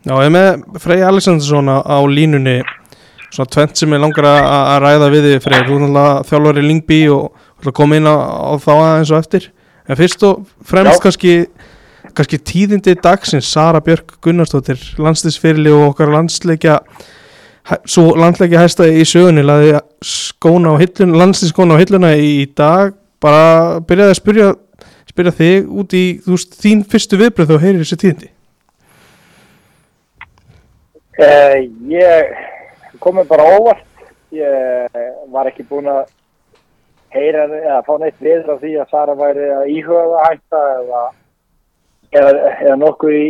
Já, ég með Frey Alexandersson á, línunni. Svona tvent sem ég langar að, ræða við þig Frey, þú er náttúrulega þjálfur í Lingby og koma inn á, á þá aðeins og eftir. En fyrst og fremst kannski kannski tíðindi dagsins. Sara Björk Gunnarsdóttir landslisfyrli og okkar landsleikja svo landsleikja hæsta í sögunni laði skóna á hillun landslisskóna á hilluna í, dag. Bara byrjaði að spyrja spyrja þig út í veist, þín fyrstu viðbröð þá heyrir þessi tíðindi Uh, ég komið bara óvart. Ég var ekki búinn að heyra eða fá neitt viður af því að Sara væri að íhuga að hætta eða, eða, eða nokkuð í,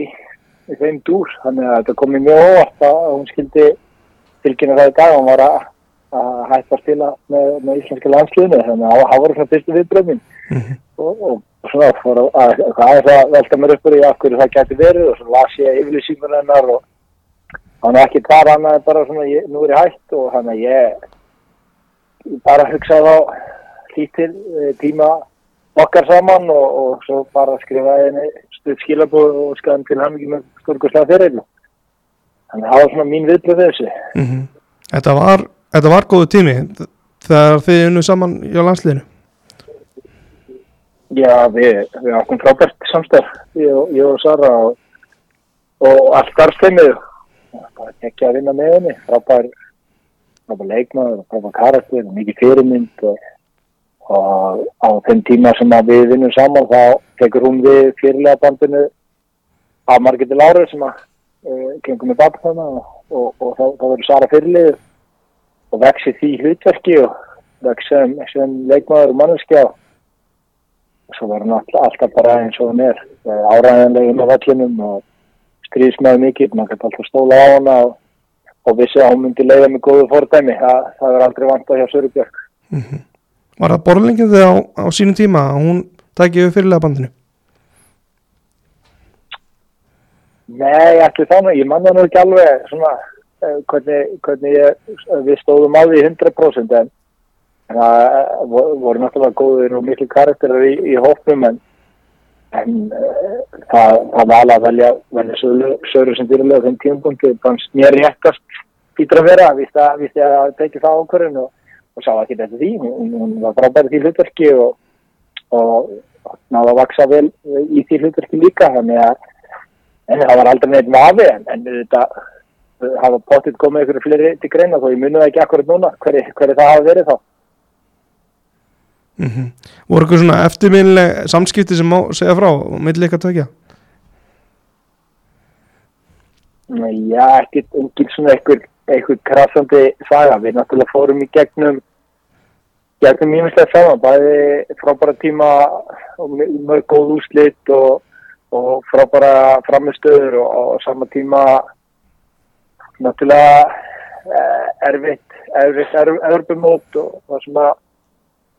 í þeim dúr. Þannig að þetta komið mjög óvart að hún skildi tilkynna það í dag. Hún var að, að hætta að spila með, með íslenska landsliðinu. Þannig að það voru svona fyrstu viðbröðin. og, og svona fór að, að, að, að velta mér upp úr í af hverju það gæti verið og svo las ég yfirlýsingur hennar og hann er ekki bara annað en bara svona ég, nú er ég hætt og þannig að ég, ég bara hugsaði á lítil eh, tíma okkar saman og, og svo bara skrifaði henni stutt skilabóð og skaðum til hann ekki með stórkurslega fyriril þannig að það var svona mín viðbröð við þessu. Mm þetta, var, þetta var góðu tími þegar þið unnu saman hjá landsliðinu. Já, við, við áttum frábært samstarf, ég, ég og Sara og, og allt starfsteimið bara ekki að vinna með henni. Frábær, frábær leikmaður frábær karakter, mikið fyrirmynd og, og á þeim tíma sem við vinnum saman þá tekur hún við fyrirlega bandinu af Margeti Láru sem að uh, kemur með babn þarna og, og, og þá, þá verður Sara fyrirlið og vexi því hlutverki og vexi sem, sem leikmaður og manneskja. Og svo hann all, alltaf bara eins og hann er áræðanlegin á vellinum og stríðismæði mikið, maður gæti alltaf stóla á hana og, og vissi að hún myndi leiða með góðu fordæmi, það, það er aldrei vant að hjá Söru Björk. Var það borðlengið þegar á, á sínum tíma að hún tækið við fyrirlega bandinu? Nei, ekki þannig, ég manna nú ekki alveg svona eh, hvernig, hvernig ég, við stóðum á því 100% en það eh, vo- voru náttúrulega góðir og miklu karakterar í, í hópnum en, en uh, það, það alveg að velja, velja söru, söru sem fyrirlega þeim tímapunkti fannst mér réttast býtra að vera, að, að það tekið það ákvörðin og, og sá ekki þetta því, hún, hún var frábæri því hlutverki og, og náða að vaksa vel í því hlutverki líka, þannig að En það var aldrei neitt vafi en, en þetta uh, hafa potið komið ykkur fleiri til greina þó ég muni það ekki akkurat núna hverju hver það hafa verið þá. Mm Voru eitthvað svona eftirminnileg samskipti sem má segja frá og milli eitthvað tökja? Já, ekki engin svona einhver, einhver krassandi saga. Við náttúrulega fórum í gegnum gegnum mjög saman, bæði frábæra tíma og mjög góð úslit og, og frábæra framistöður og á sama tíma náttúrulega eh, erfitt, erfitt erf- erfumót og það sem að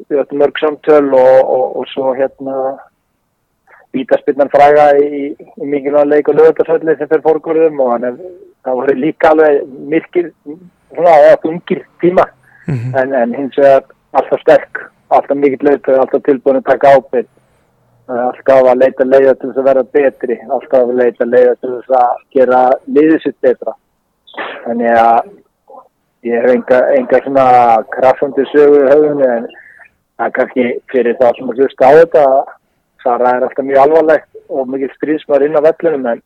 við áttum mörg samtöl og, og, og svo hérna vítaspinnan fræga í, í mikilvæg leik og lögutarsöldi sem fyrir fórgóðum og hann er, það voru líka alveg myrkir, svona eða þungir tíma Mm en, en hins vegar alltaf sterk, alltaf mikill leitur, alltaf tilbúin að taka ábyrg, alltaf að leita leiða til þess að vera betri, alltaf að leita leiða til þess að gera liðið sitt betra. Þannig að ég hef enga, enga svona krassandi sögu í höfðunni en það er kannski fyrir það sem að hlusta á þetta Sara er alltaf mjög alvarlegt og mikil stríðsmar inn á vellunum en,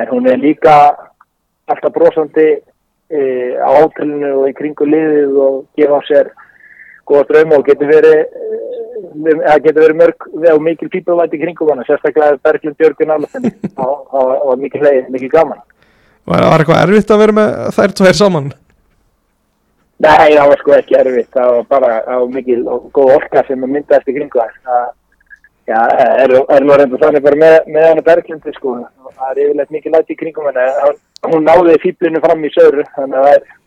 en hún er líka alltaf brosandi e, á hótelinu og í kringu liðið og gefa sér góða drauma og getur verið e, það getur verið mörg og mikil pípurvæti í kringum hana, sérstaklega Berglind Björgun alveg og, og mikil leið, mikil gaman Var, var eitthvað erfitt að vera með þær tvær saman? Nei, það var sko ekki erfitt, það var bara það var mikil og góð orka sem að myndaðist í kringu það. það Já, er, er nú reynda þannig bara með, með hana Berglindi sko, það er yfirleitt mikið læti í kringum henni, hún, hún náði fýblinu fram í söru, þannig að það, er,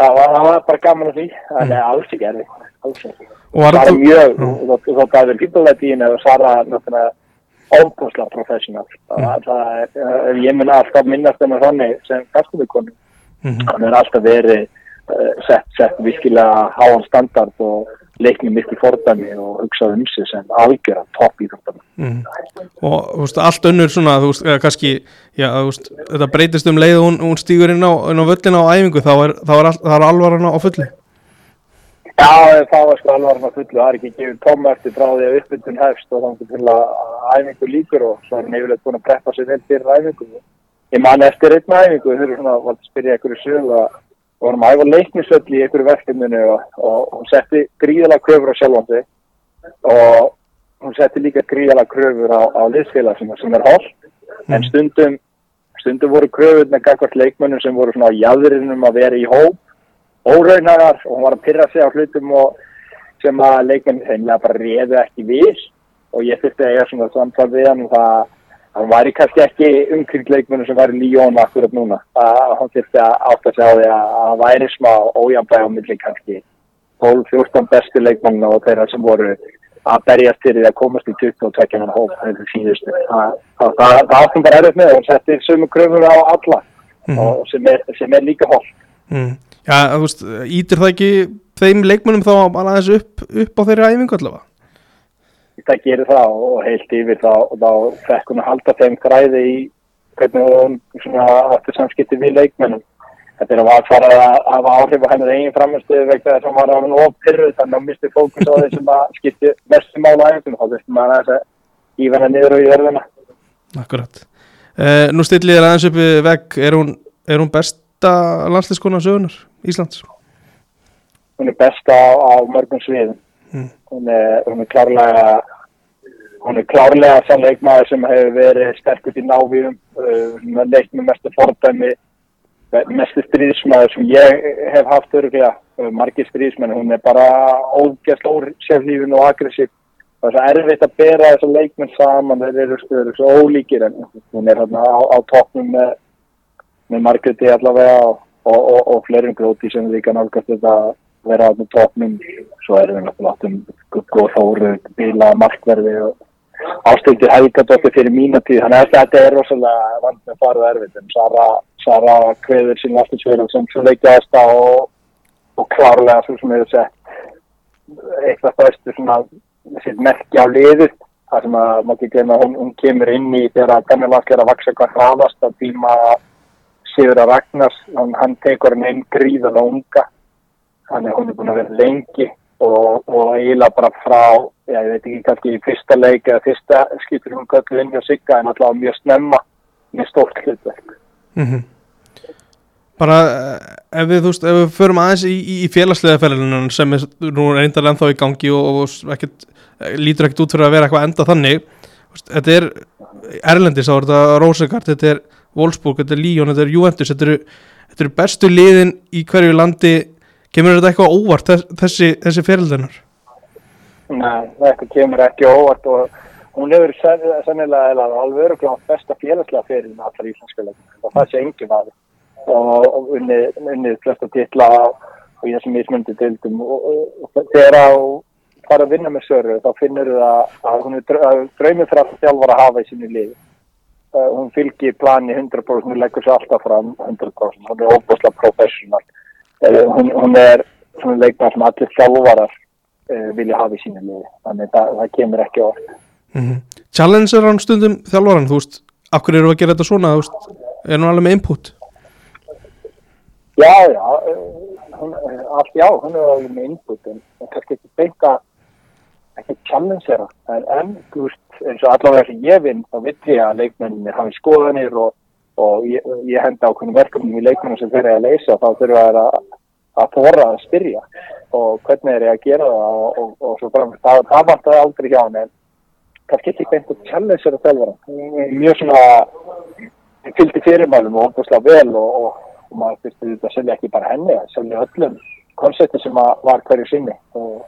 það, var, það var bara gaman að því, þannig að alls ekki erfitt, alls ekki. Var Það er mjög, að það er fýblulæti í henni og Sara náttúrulega óbúslega professional, það, það er, ég mun alltaf minnast hennar þannig sem kastumikonu Mhm. hann er alltaf verið sett, sett virkilega háan standard og leiknum mitt í fordæmi og hugsað um sig sem algjör að topp í þetta. mm. og þú veist, allt önnur svona þú veist, eða kannski já, þú veist, þetta breytist um leið og hún, hún stígur inn á, inn á völlina á æfingu þá er, þá er, er alvaran á fulli Já, það var sko alveg að fullu, það er ekki gefið tóma eftir frá því að uppbytun hefst og þannig til að æfingu líkur og svo er yfirleitt búin að preppa sér vel fyrir æfingu. Ég man eftir einn æfingu, þau eru svona að spyrja í sög að vorum að æfa leiknisöll í ykkur verkefninu og, og hún setti gríðalega kröfur á sjálfan sig og hún setti líka gríðalega kröfur á, á liðsfélag sem, sem er hálf en stundum, stundum voru kröfur með gangvart leikmönnum sem voru svona á jæðurinnum að vera í hóp óraunagar og hún var að pyrra sig á hlutum og sem að leikmennin þeimlega bara réðu ekki við. Og ég þurfti að eiga svona samtal við hann og það hann væri kannski ekki umkring leikmennu sem væri Líón akkurat núna. Að hann þurfti að átta sig á því að hann væri smá ójambæg á milli kannski. 12-14 bestu leikmennu og þeirra sem voru að berjast til því að komast í 22 hann hóp þegar síðustu. Það, áttum bara erfitt með og setti sumu kröfur á alla Mhm. og sem er, sem er líka hóp mm. Já, þú veist, ítir það ekki þeim leikmönnum þá bara aðeins upp, upp á þeirri æfingu allavega það gerir það og heilt yfir þá, þá fekk hún að halda þeim græði í hvernig hún svona átti samskipti við leikmennum. Þetta er að var farað að hafa áhrif á hennar eigin framistuðu vegna þess að hann var á hann ofpyrru þannig að hann misti fókus á því sem að skipti mestu mála æfum þá þurfti maður að þess að ívenna niður og í örðuna. Akkurat uh, Nú stillið er aðeins uppi vegg er hún, er hún besta landslískona sögunar Íslands Hún er besta á, á mörgum sviðum. Mm. Hún, er, hún er klárlega hún er klárlega þann leikmaður sem hefur verið sterkut í návíðum uh, leikt með mestu fordæmi mestu stríðismæður sem ég hef haft öruglega, uh, margir stríðismenn hún er bara ógæst ór sérlífin og aggressív það er svo erfitt að bera þessar leikmenn saman þeir eru, eru svo ólíkir en hún er hérna á, á toppnum með, með Margréti allavega og, og, og, og fleirum gróti sem líka nálgast þetta vera á toppnum svo erum við náttúrulega áttum Guggo Þóru, Bíla, Markverði og ástildi Helgadóttir fyrir mína tíð. Þannig að þetta er rosalega vant með farið erfitt en Sara, Sara kveður sín aftinsverðum sem svo leikjaðast á og, og klárlega svo sem hefur sett eitthvað fæstu svona sitt merki á liðið. Þar sem að maður ekki glemja hún, hún kemur inn í þegar að Danilak er að vaksa hvað hraðast að tíma Sigur að Ragnars. Hann, hann tekur hann inn gríðan og unga þannig að hún er búin að vera lengi og, og eiginlega bara frá, já, ég veit ekki kannski í fyrsta leik eða fyrsta skiptur hún köllu inn hjá Sigga en allavega mjög snemma með stórt hlutverk. mm Bara eh, ef við, veist, ef við förum aðeins í, í, félagslega ferðinu sem er nú reyndarlega ennþá í gangi og, og ekkit, eh, lítur ekkert út fyrir að vera eitthvað enda þannig veist, þetta er Erlendis, þá er þetta Rósegard, þetta er Wolfsburg, þetta er Lyon, þetta er Juventus þetta eru, þetta eru bestu liðin í hverju landi kemur þetta eitthvað óvart þess, þessi, þessi ferðinar Nei, þetta kemur ekki óvart og hún hefur eða alveg öruglega besta félagslega fyrir allar íslenska leikum og það sé engin aðeins og unnið, flesta titla og í þessum mismundi tildum og, þegar að fara að vinna með Söru þá finnur það að hún draumið fyrir alltaf þjálfar að hafa í sinni liði. Uh, hún fylgir plani 100% hún leggur sér alltaf fram 100% hún er óbúslega professional hún, hún er svona leikmað sem allir þjálfarar uh, vilja hafa í sínu liði. Þannig að það, það kemur ekki orð mm -hmm. Challenger hann stundum þjálfaran, þú veist, af hverju eru að gera þetta svona, þú veist, er nú alveg með input? Já, já, uh, hún, allt já, hún er alveg með input en kannski ekki beita ekki challengera. En, en þú veist, eins og allavega sem ég vinn þá vill ég að leikmenninir hafi skoðanir og, og ég, ég henda ákveðnum verkefnum í leikmennum sem þeir eru að leysa þá þurfa þær að, að þóra að spyrja. Og hvernig er ég að gera það og, og, og svo fram, það, það vantar aldrei hjá hann en kannski ekki beint að challengera þjálfara Hún er mjög svona fylgdi fyrirmælum og óbúslega vel og, og, maður þurfti þetta að selja ekki bara henni, að selja öllum konsepti sem að var hverju sinni. Og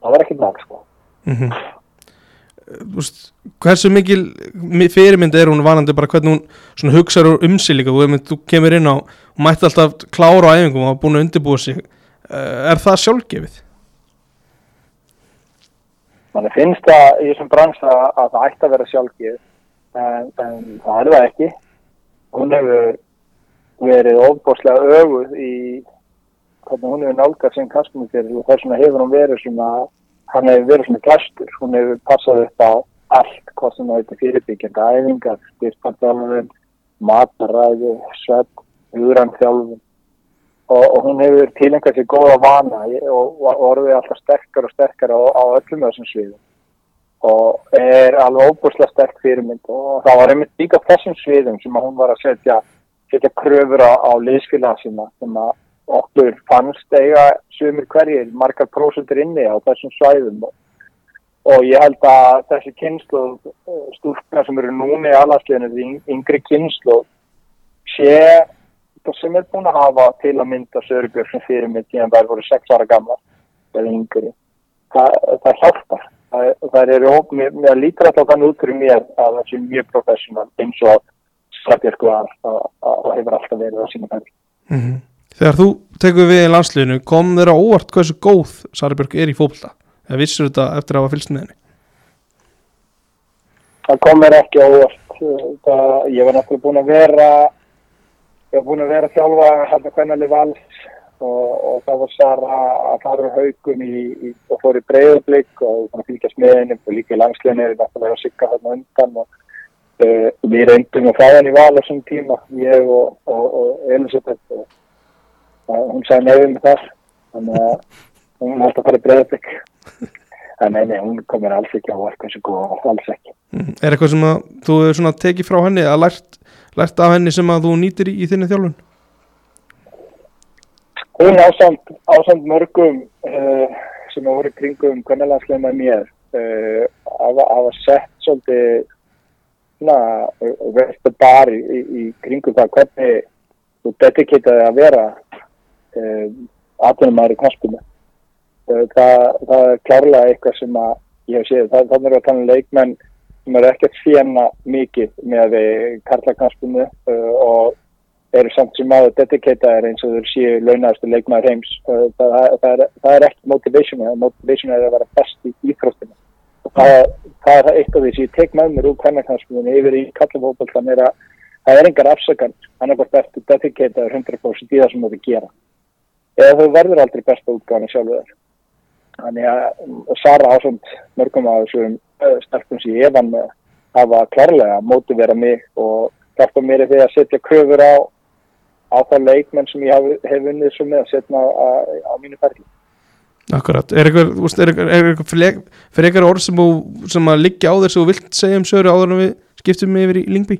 það var ekki nák sko. mm Þú veist, hversu mikil mi- fyrirmynd er hún vanandi bara hvernig hún hugsaður um sig líka, þú, kemur inn á og mætti alltaf klára á æfingum og hafa búin að undirbúa sig uh, er það sjálfgefið? Þannig finnst það í þessum bransa að það ætti að vera sjálfgið en, en það er það ekki. Hún hefur verið ofbáslega öguð í hvernig hún hefur nálgað sem kastmyndir og þess vegna hefur hún verið svona, hann hefur verið svona glæstur, hún hefur passað upp á allt, hvað sem það heitir fyrirbyggjandi æfingar, styrkandalvun, mataræði, svepp, hugranþjálfun og, og hún hefur tilengað sér góða vana og, og orðið alltaf sterkar og sterkar á, á öllum þessum sviðum. Og er alveg óbúslega sterk fyrirmynd. Og það var einmitt líka þessum sviðum sem hún var að setja, setja kröfur á, á liðskilna sína sem að okkur fannst eiga sumir hverjir, margar prósundur inni á þessum svæðum. Og, og ég held að þessi kynslu stúrkna sem eru núni í alhansliðinu, yngri kynslu sé það sem er búin að hafa til að mynda Sörbjörn sem fyrirmynd í en þær voru 6 ára gamla eða yngri. Það, það hjálpar. Það eru mér lítur alltaf þannig út fyrir mér að það sé mjög professional eins og Strabjörg var og hefur alltaf verið á sína færi mm -hmm. Þegar þú tekur við í landsliðinu kom þeirra óvart hversu góð Sarabjörg er í fólkla eða vissur þetta eftir að hafa fylgst með henni? Það kom mér ekki óvart það, ég var náttúrulega búin að vera ég var búin að vera þjálfa hérna hvernig alveg vals og, og það var Sara að fara haugum í, í, og fór í breyðarblik og fylgjast með henni og líka í langsleginni er náttúrulega að sigga þarna undan og uh, við reyndum að fá henni val á þessum tíma, ég og, og, og Elisabeth og hún sagði nefnum það þannig að hún hætti að fara í breyðarblik en nei, nei, hún komir alls ekki á orku eins og góða, alls ekki mm. Er eitthvað sem að þú hefur tekið frá henni að lært, lært af henni sem að þú nýtir í, í þinni þjálfun? hún ásand, ásand mörgum uh, sem hafa voru kringum með mér uh, að hafa sett svolítið verður bara í, í kringum það hvernig þú dedikitaði að vera uh, aðtunumæri knaspinu það, það er klárlega eitthvað sem að ég hef séð, það, það er að tala um leikmenn sem eru ekkert fjena mikið með karla knaspinu og eru samt sem aður dedikata eins og þau séu launaðastu leikmaður heims. Það, það, það, er, það er ekki motivation motivation er að vera best í íþróttinu það er eitthvað því sem ég tek með mér úr kvennarkansmunni yfir í kallafókvöldan er að það er engar afsökan hann er bara bestu dedikata 100% í það sem þú gera eða þau verður aldrei besta útgáðan sjálfur þannig að Sara ásond mörgum af þessum sterkum sem ég evan með hafa klárlega mótivera mig og hjálpa mér í því að setja kröfur á á það leikmenn sem ég hef, hef unnið svo með að setna á, á mínu ferli. Akkurat, er eitthvað fyrir eitthvað orð sem, sem að liggja á þess að þú vilt segja um sögur áður en við skiptum yfir í Lingby?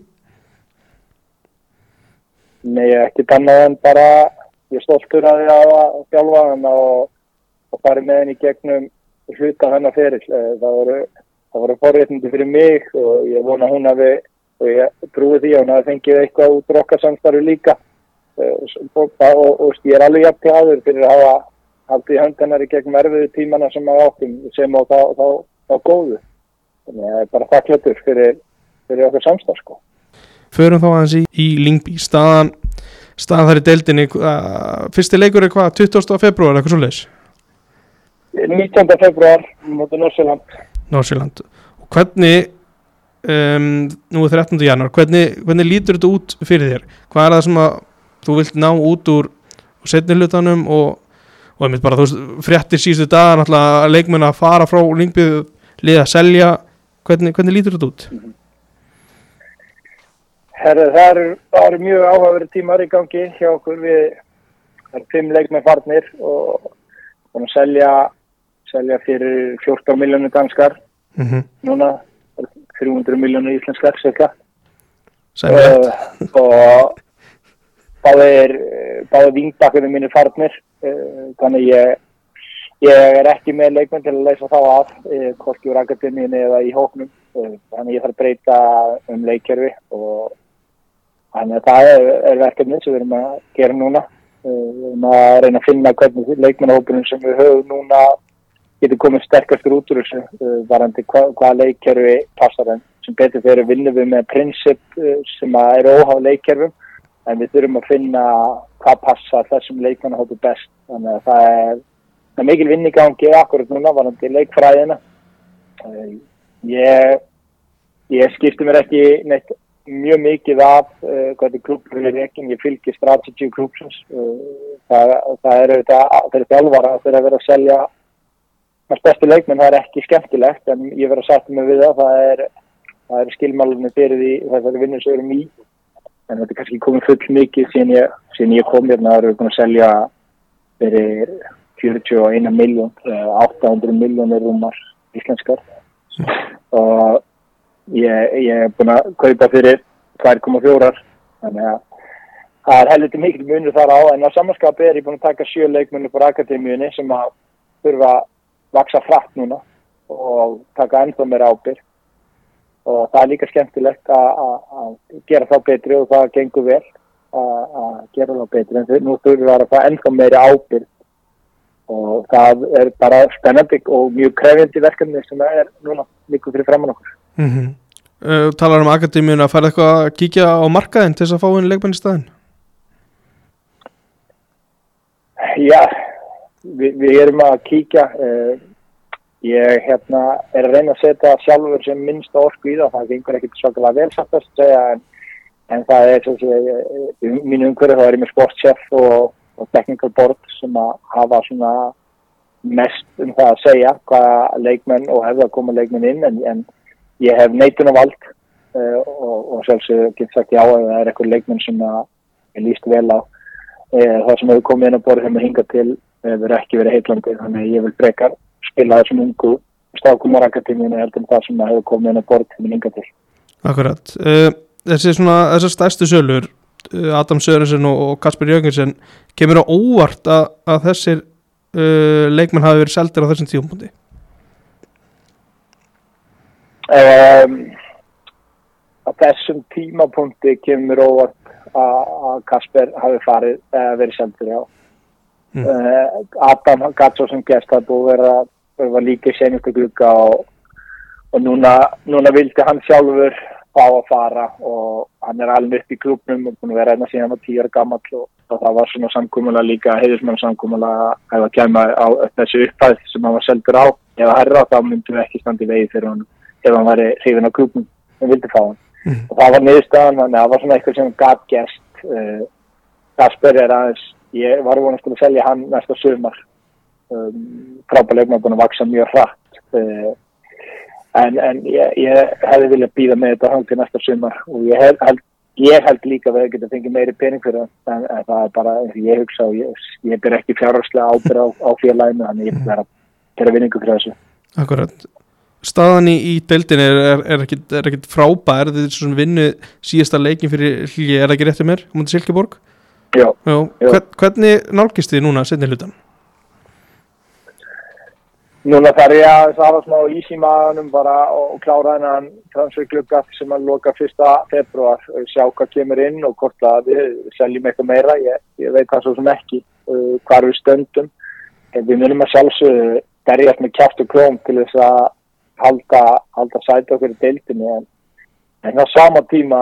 Nei, ekki þannig en bara ég stoltur að ég að fjálfa hann og, og farið með henni gegnum hluta hennar fyrir eh, það voru, voru forréttindi fyrir mig og ég vona hún að við og ég trúi því að hún að fengið eitthvað út rokkarsamstarfi líka. Og, og, og ég er alveg jafn glæður fyrir að hafa haldið höndanar í gegnum erfiðu tímana sem að áttum sem á þá, þá, þá góðu. Þannig að það er bara þakklötur fyrir, fyrir okkur samstað sko. Förum þá aðeins í, í Lingby staðan, staðan þar í deildinni fyrsti leikur er hvað, 20. februar eitthvað svo leiðis? 19. februar mútið Norsjöland Norsjöland og hvernig um, nú er 13. januar hvernig, hvernig lítur þetta út fyrir þér? Hvað er það sem að þú vilt ná út úr setni hlutanum og, og mynd bara þú veist, fréttir sístu dag náttúrulega leikmenn að fara frá lingbið liða að selja hvernig, hvernig lítur þetta út? Herri, það eru er mjög áhugaverið tímar í gangi hjá okkur. Við það eru fimm leikmenn farnir og búin að selja selja fyrir 14 miljónu danskar. Mm -hmm. núna 300 miljónu íslenskar selja uh, og báðir, báðir vingbakkunum mínu farnir. Eh, þannig ég, ég er ekki með leikmenn til að leysa þá af hvorki úr akademíinu eða í hóknum eh, þannig ég þarf að breyta um leikjörfi og þannig að það er, er verkefni sem við erum að gera núna. Eh, við erum að reyna að finna hvernig leikmennahópunum sem við höfum núna getur komið sterkastur út úr þessu varandi hvað hva leikjörfi passar en sem betur fyrir vinnum við með prinsip sem er óháð leikjörfum en við þurfum að finna hvað passa þessum leikmannahópu best. Þannig að það er, það er mikil vinnigangi akkurat núna varandi leikfræðina. Eh, ég ég skipti mér ekki neitt mjög mikið af uh, hvernig klúpur er ekki, ég fylgir strategy klúpsins uh, það, það er fyrir að vera að selja. Hans bestu leikmenn, það er ekki skemmtilegt en ég verið að setja mig við það. Það er, er skilmálunni fyrir því þessari vinnur sem erum í. En þetta er kannski komið full mikið síðan ég, ég kom hérna, það eru búin að selja fyrir 41 miljón 800 miljónir rúmar íslenskar. Og ég, ég er búin að kaupa fyrir 2,4 þannig að það er heldur mikil munur þar á en á samanskapi er ég búin að taka sjö leikmunni på akademíunni sem að þurfa að vaksa frætt núna og taka ennþá meira ábyrg og það er líka skemmtilegt að gera þá betri og það gengur vel að gera þá betri. En nú þurfum að fara ennþá meira ábyrg og það er bara spennandi og mjög krefjandi verkefni sem er núna líka fyrir framann okkur mm -hmm. uh, Talar um akademíun að fara eitthvað að kíkja á markaðin til þess að fá einn leikmenn í staðin Já, við, við erum að kíkja. Uh, ég hérna, er að reyna að setja sjálfur sem minnst orku í það. Það gengur ekkert svakalega vel samt að segja en, en það er í mínu umhverju þá er ég með sportchef og, og technical board sem að hafa svona mest um það að segja hvaða leikmenn og hefða að koma leikmenn inn en, en ég hef neitun á vald uh, og, og sjálfsög getur sagt já ef það er eitthvað leikmenn sem ég líst vel á. Það sem hefur komið inn á borð þegar maður hinga til hefur ekki verið heitlandi þannig að ég vil frekar spila þessum ungu stákumar akatíminu heldur það sem hefur komið inn á borð þegar maður hinga til. Akkurat. Þessi svona, þessar stærstu sölur Adam Sörensen og Kasper Jörgensen kemur á óvart að, að þessir uh, leikmenn hafi verið seldir á þessum tíumpunkti um, Á þessum tímapunkti kemur óvart að Kasper hafi farið eða verið sendur á mm. uh, Adam svo sem gæst að búið vera, vera líka senustu glugga og, og núna, núna vildi hann sjálfur fá að fara og hann er alveg upp í klubnum og búin að vera einna síðan hann var tíu ára gammal og, og það var svona samkúmula líka heiðismann samkúmula að kemur á þessu upphæð sem hann var seldur á það herra þá myndum við ekki standi vegi fyrir hann ef hann var hrifin á klubnum og vildi fá hann. Mm. og það var niðurstaðan, þannig að það var svona eitthvað sem gaf gerst uh, Kasper er aðeins, ég var vonast að selja hann næsta sumar. Um, frábæðilegum er búin að vaksa mjög hratt uh, en, en ég, ég hefði viljað býða með þetta hann til næsta sumar. Og ég held, held, ég held líka að það geta fengið meiri pening fyrir það en, en það er bara eins og ég hugsa og ég, ég ber ekki fjárhagslega ábyrð á, á félaginu þannig ég ber að gera vinningu fyrir þessu. Akkurat staðan í, í deildin er, er, er ekkit, ekkit frábær. Þetta er svona vinnu síðasta leikin fyrir hlýja, er það ekki réttið mér, mútið Silkeborg? Já, já. Hvern, hvernig nálgist þið núna setni hlutan? Núna þarf ég að hafa smá ís í maðunum bara og klára hennan transferklubga sem að loka fyrsta februar og sjá hvað kemur inn og hvort að við seljum eitthvað meira. Ég, ég veit það svo sem ekki uh, hvar við stöndum. En við munum að sjálfsögðu berjast með kjátt og klóm til þess að halda, halda sæti okkur í deildinni en, en á sama tíma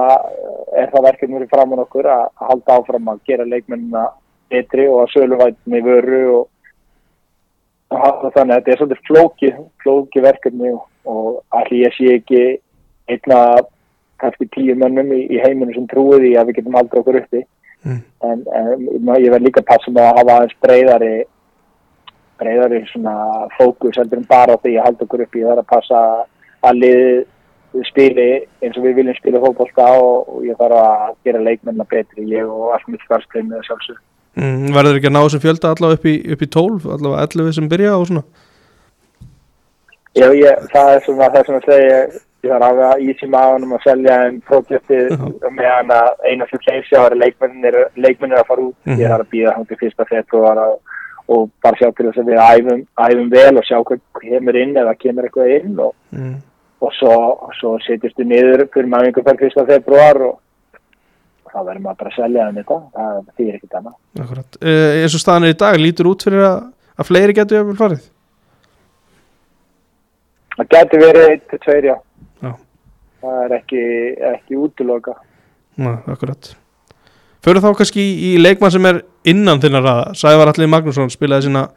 er það verkefni fyrir framann okkur að halda áfram að gera leikmennina betri og að söluvætni vöru og, þannig að þetta er svolítið flóki, flóki verkefni og, og allir ég sé ekki einna kannski tíu mönnum í, í heiminu sem trúið í að við getum aldrei okkur uppi mm. en, en ég verð líka að passa með að hafa aðeins breyðari breyðari svona fókus heldur en bara því að halda okkur upp í það að passa að lið spili eins og við viljum spila fólkbólka og, og ég þarf að gera leikmennar betri ég og allt mitt svarskrein með sjálfsög mm, Verður ekki að ná sem fjölda allavega upp í, upp í 12, allavega 11 sem byrja og svona? Já, ég, það er svona það sem að segja ég þarf að hafa ís í maðunum að selja en projektið meðan að eina sem segja sjá er leikmennir, leikmennir að fara út mm -hmm. ég þarf að býða hann til fyrsta fett og að og bara sjá til þess að við æfum, æfum vel og sjá hvað kemur inn eða kemur eitthvað inn og, mm. og svo, svo setjast við niður fyrir maður einhver fyrir fyrsta februar og, og þá verður maður bara að selja um þetta, það þýr ekkert annað. Akkurat, uh, eins og staðan er í dag, lítur út fyrir að, að fleiri getur vel farið? Það getur verið eitt til tveir, já. já. Það er ekki, ekki útloka. Ná, akkurat. Fyrir þá kannski í leikmann sem er innan þinnar að Sævar Allir Magnússon spilaði sína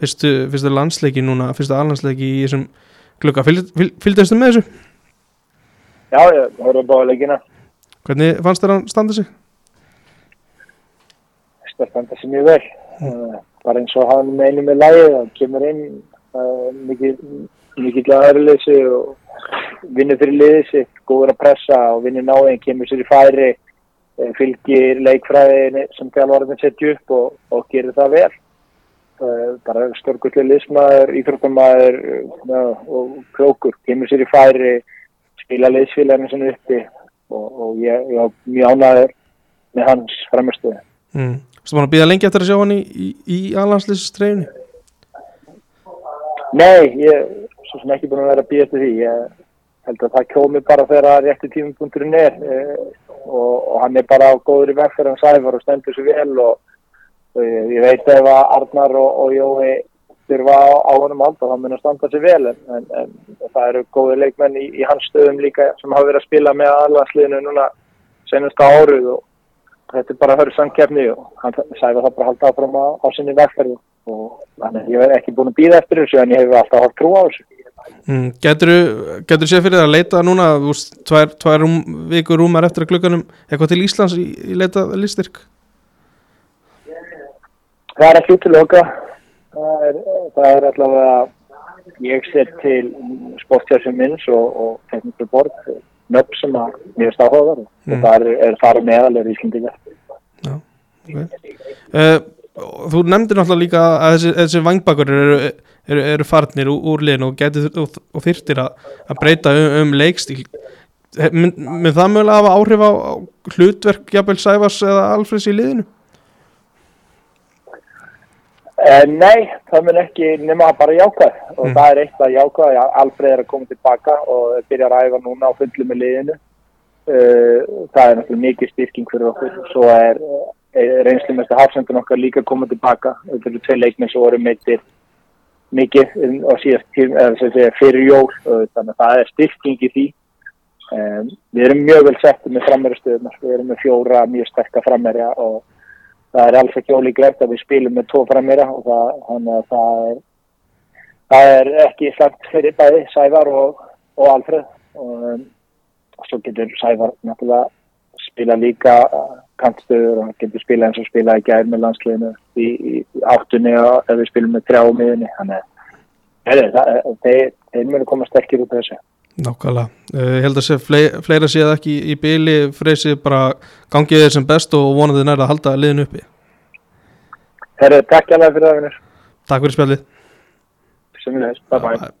fyrstu, fyrstu landsleiki núna, fyrstu alhansleiki í þessum klukka. Fylgdastu með þessu? Já, ég voru báði leikina. Hvernig fannst þér að standa sig? Það standa sig mjög vel. uh, bara eins og hann með einu með lagi það kemur inn uh, mikið mikill að öðruleysi og vinnur fyrir liðið sitt, góður að pressa og vinnur náinn, kemur sér í færi fylgir leikfræðin sem þjálfarinn setja upp og, og gerir það vel. Uh, bara stórkullu liðsmaður, íþróttamæður uh, og klókur, kemur sér í færi spila liðsfélaginu sem uppi og, og ég, ég var mjög ánæður með hans framistöðu mm. Þú búin að býða lengi eftir að sjá hann í, í, í aðlandsliðsstreifni Nei, ég svo sem ekki búin að vera að býja eftir því. Ég held að það kjómi bara þegar rétti tímupunkturinn er eh, og, og hann er bara á vekk þegar hann sæfar og stendur sér vel og, og ég, veit ef að Arnar og, og Jói þurfa á, á honum halda þá mun að standa sér vel en, en, en það eru góði leikmenn í, í hans stöðum líka sem hafa verið að spila með aðlandsliðinu núna senasta áruð og þetta er bara að höra samkefni og hann sæfa það bara að halda áfram á, á sinni vegferðu og ég hef ekki búin að býða eftir þessu en ég hef alltaf haft trú á þessu mm. Getur þú séð fyrir það að leita núna úst, tvær, tvær rúm, vikur rúmar eftir klukkanum eitthvað til Íslands í, í leita listyrk? Það er ekki út til oka það er, það er allavega ég set til sportjárfum minns og, og tekníkur borg nöpp sem að mér er stáðaðar mm. og það er, er þar meðalega íslendingar Já, ok uh, Þú nefndir náttúrulega líka að þessi, þessi vangbakur eru, eru, eru farnir úr, úr liðin og, getur, og, og þyrtir að, að breyta um, um leikstíl. Mynd það mögulega hafa áhrif á, á hlutverk jafnvel Sæfars eða Alfreds í liðinu? Eh, nei, það mun ekki nema bara jákvæð. Og mm. það er eitt að jákvæð Alfred er að koma tilbaka og byrja að ræða núna á fullu með liðinu. Uh, það er náttúrulega mikið styrking fyrir okkur. Svo er reynslu mest að hafsendun okkar líka koma tilbaka. Þetta eru tvei leikminn sem voru meittir mikið og síðast tím, segja, fyrir jól þannig að það er styrking í því. Um, við erum mjög vel settið með frammerjastöðunar við erum með fjóra mjög sterkar frammerja og það er alls ekki ólíklegt að við spilum með tvo frammerja og það, það, er, það er ekki slæmt fyrir bæði Sævar og, og Alfred og um, svo getur Sævar náttúrulega spila líka kantstöður og hann getur spila eins og spila í gæð með landsliðinu í, í, áttunni og ef við spilum með þrjá miðunni þannig að þeir, þeir munu koma sterkir út af þessu. Nákvæmlega, uh, ég held að sé flei, fleira séð ekki í, í byli freysi bara gangið þeir sem best og vonaði nærða að halda liðin uppi. Herri, takk alveg fyrir það Takk fyrir spjallið. Semilegis, bye bye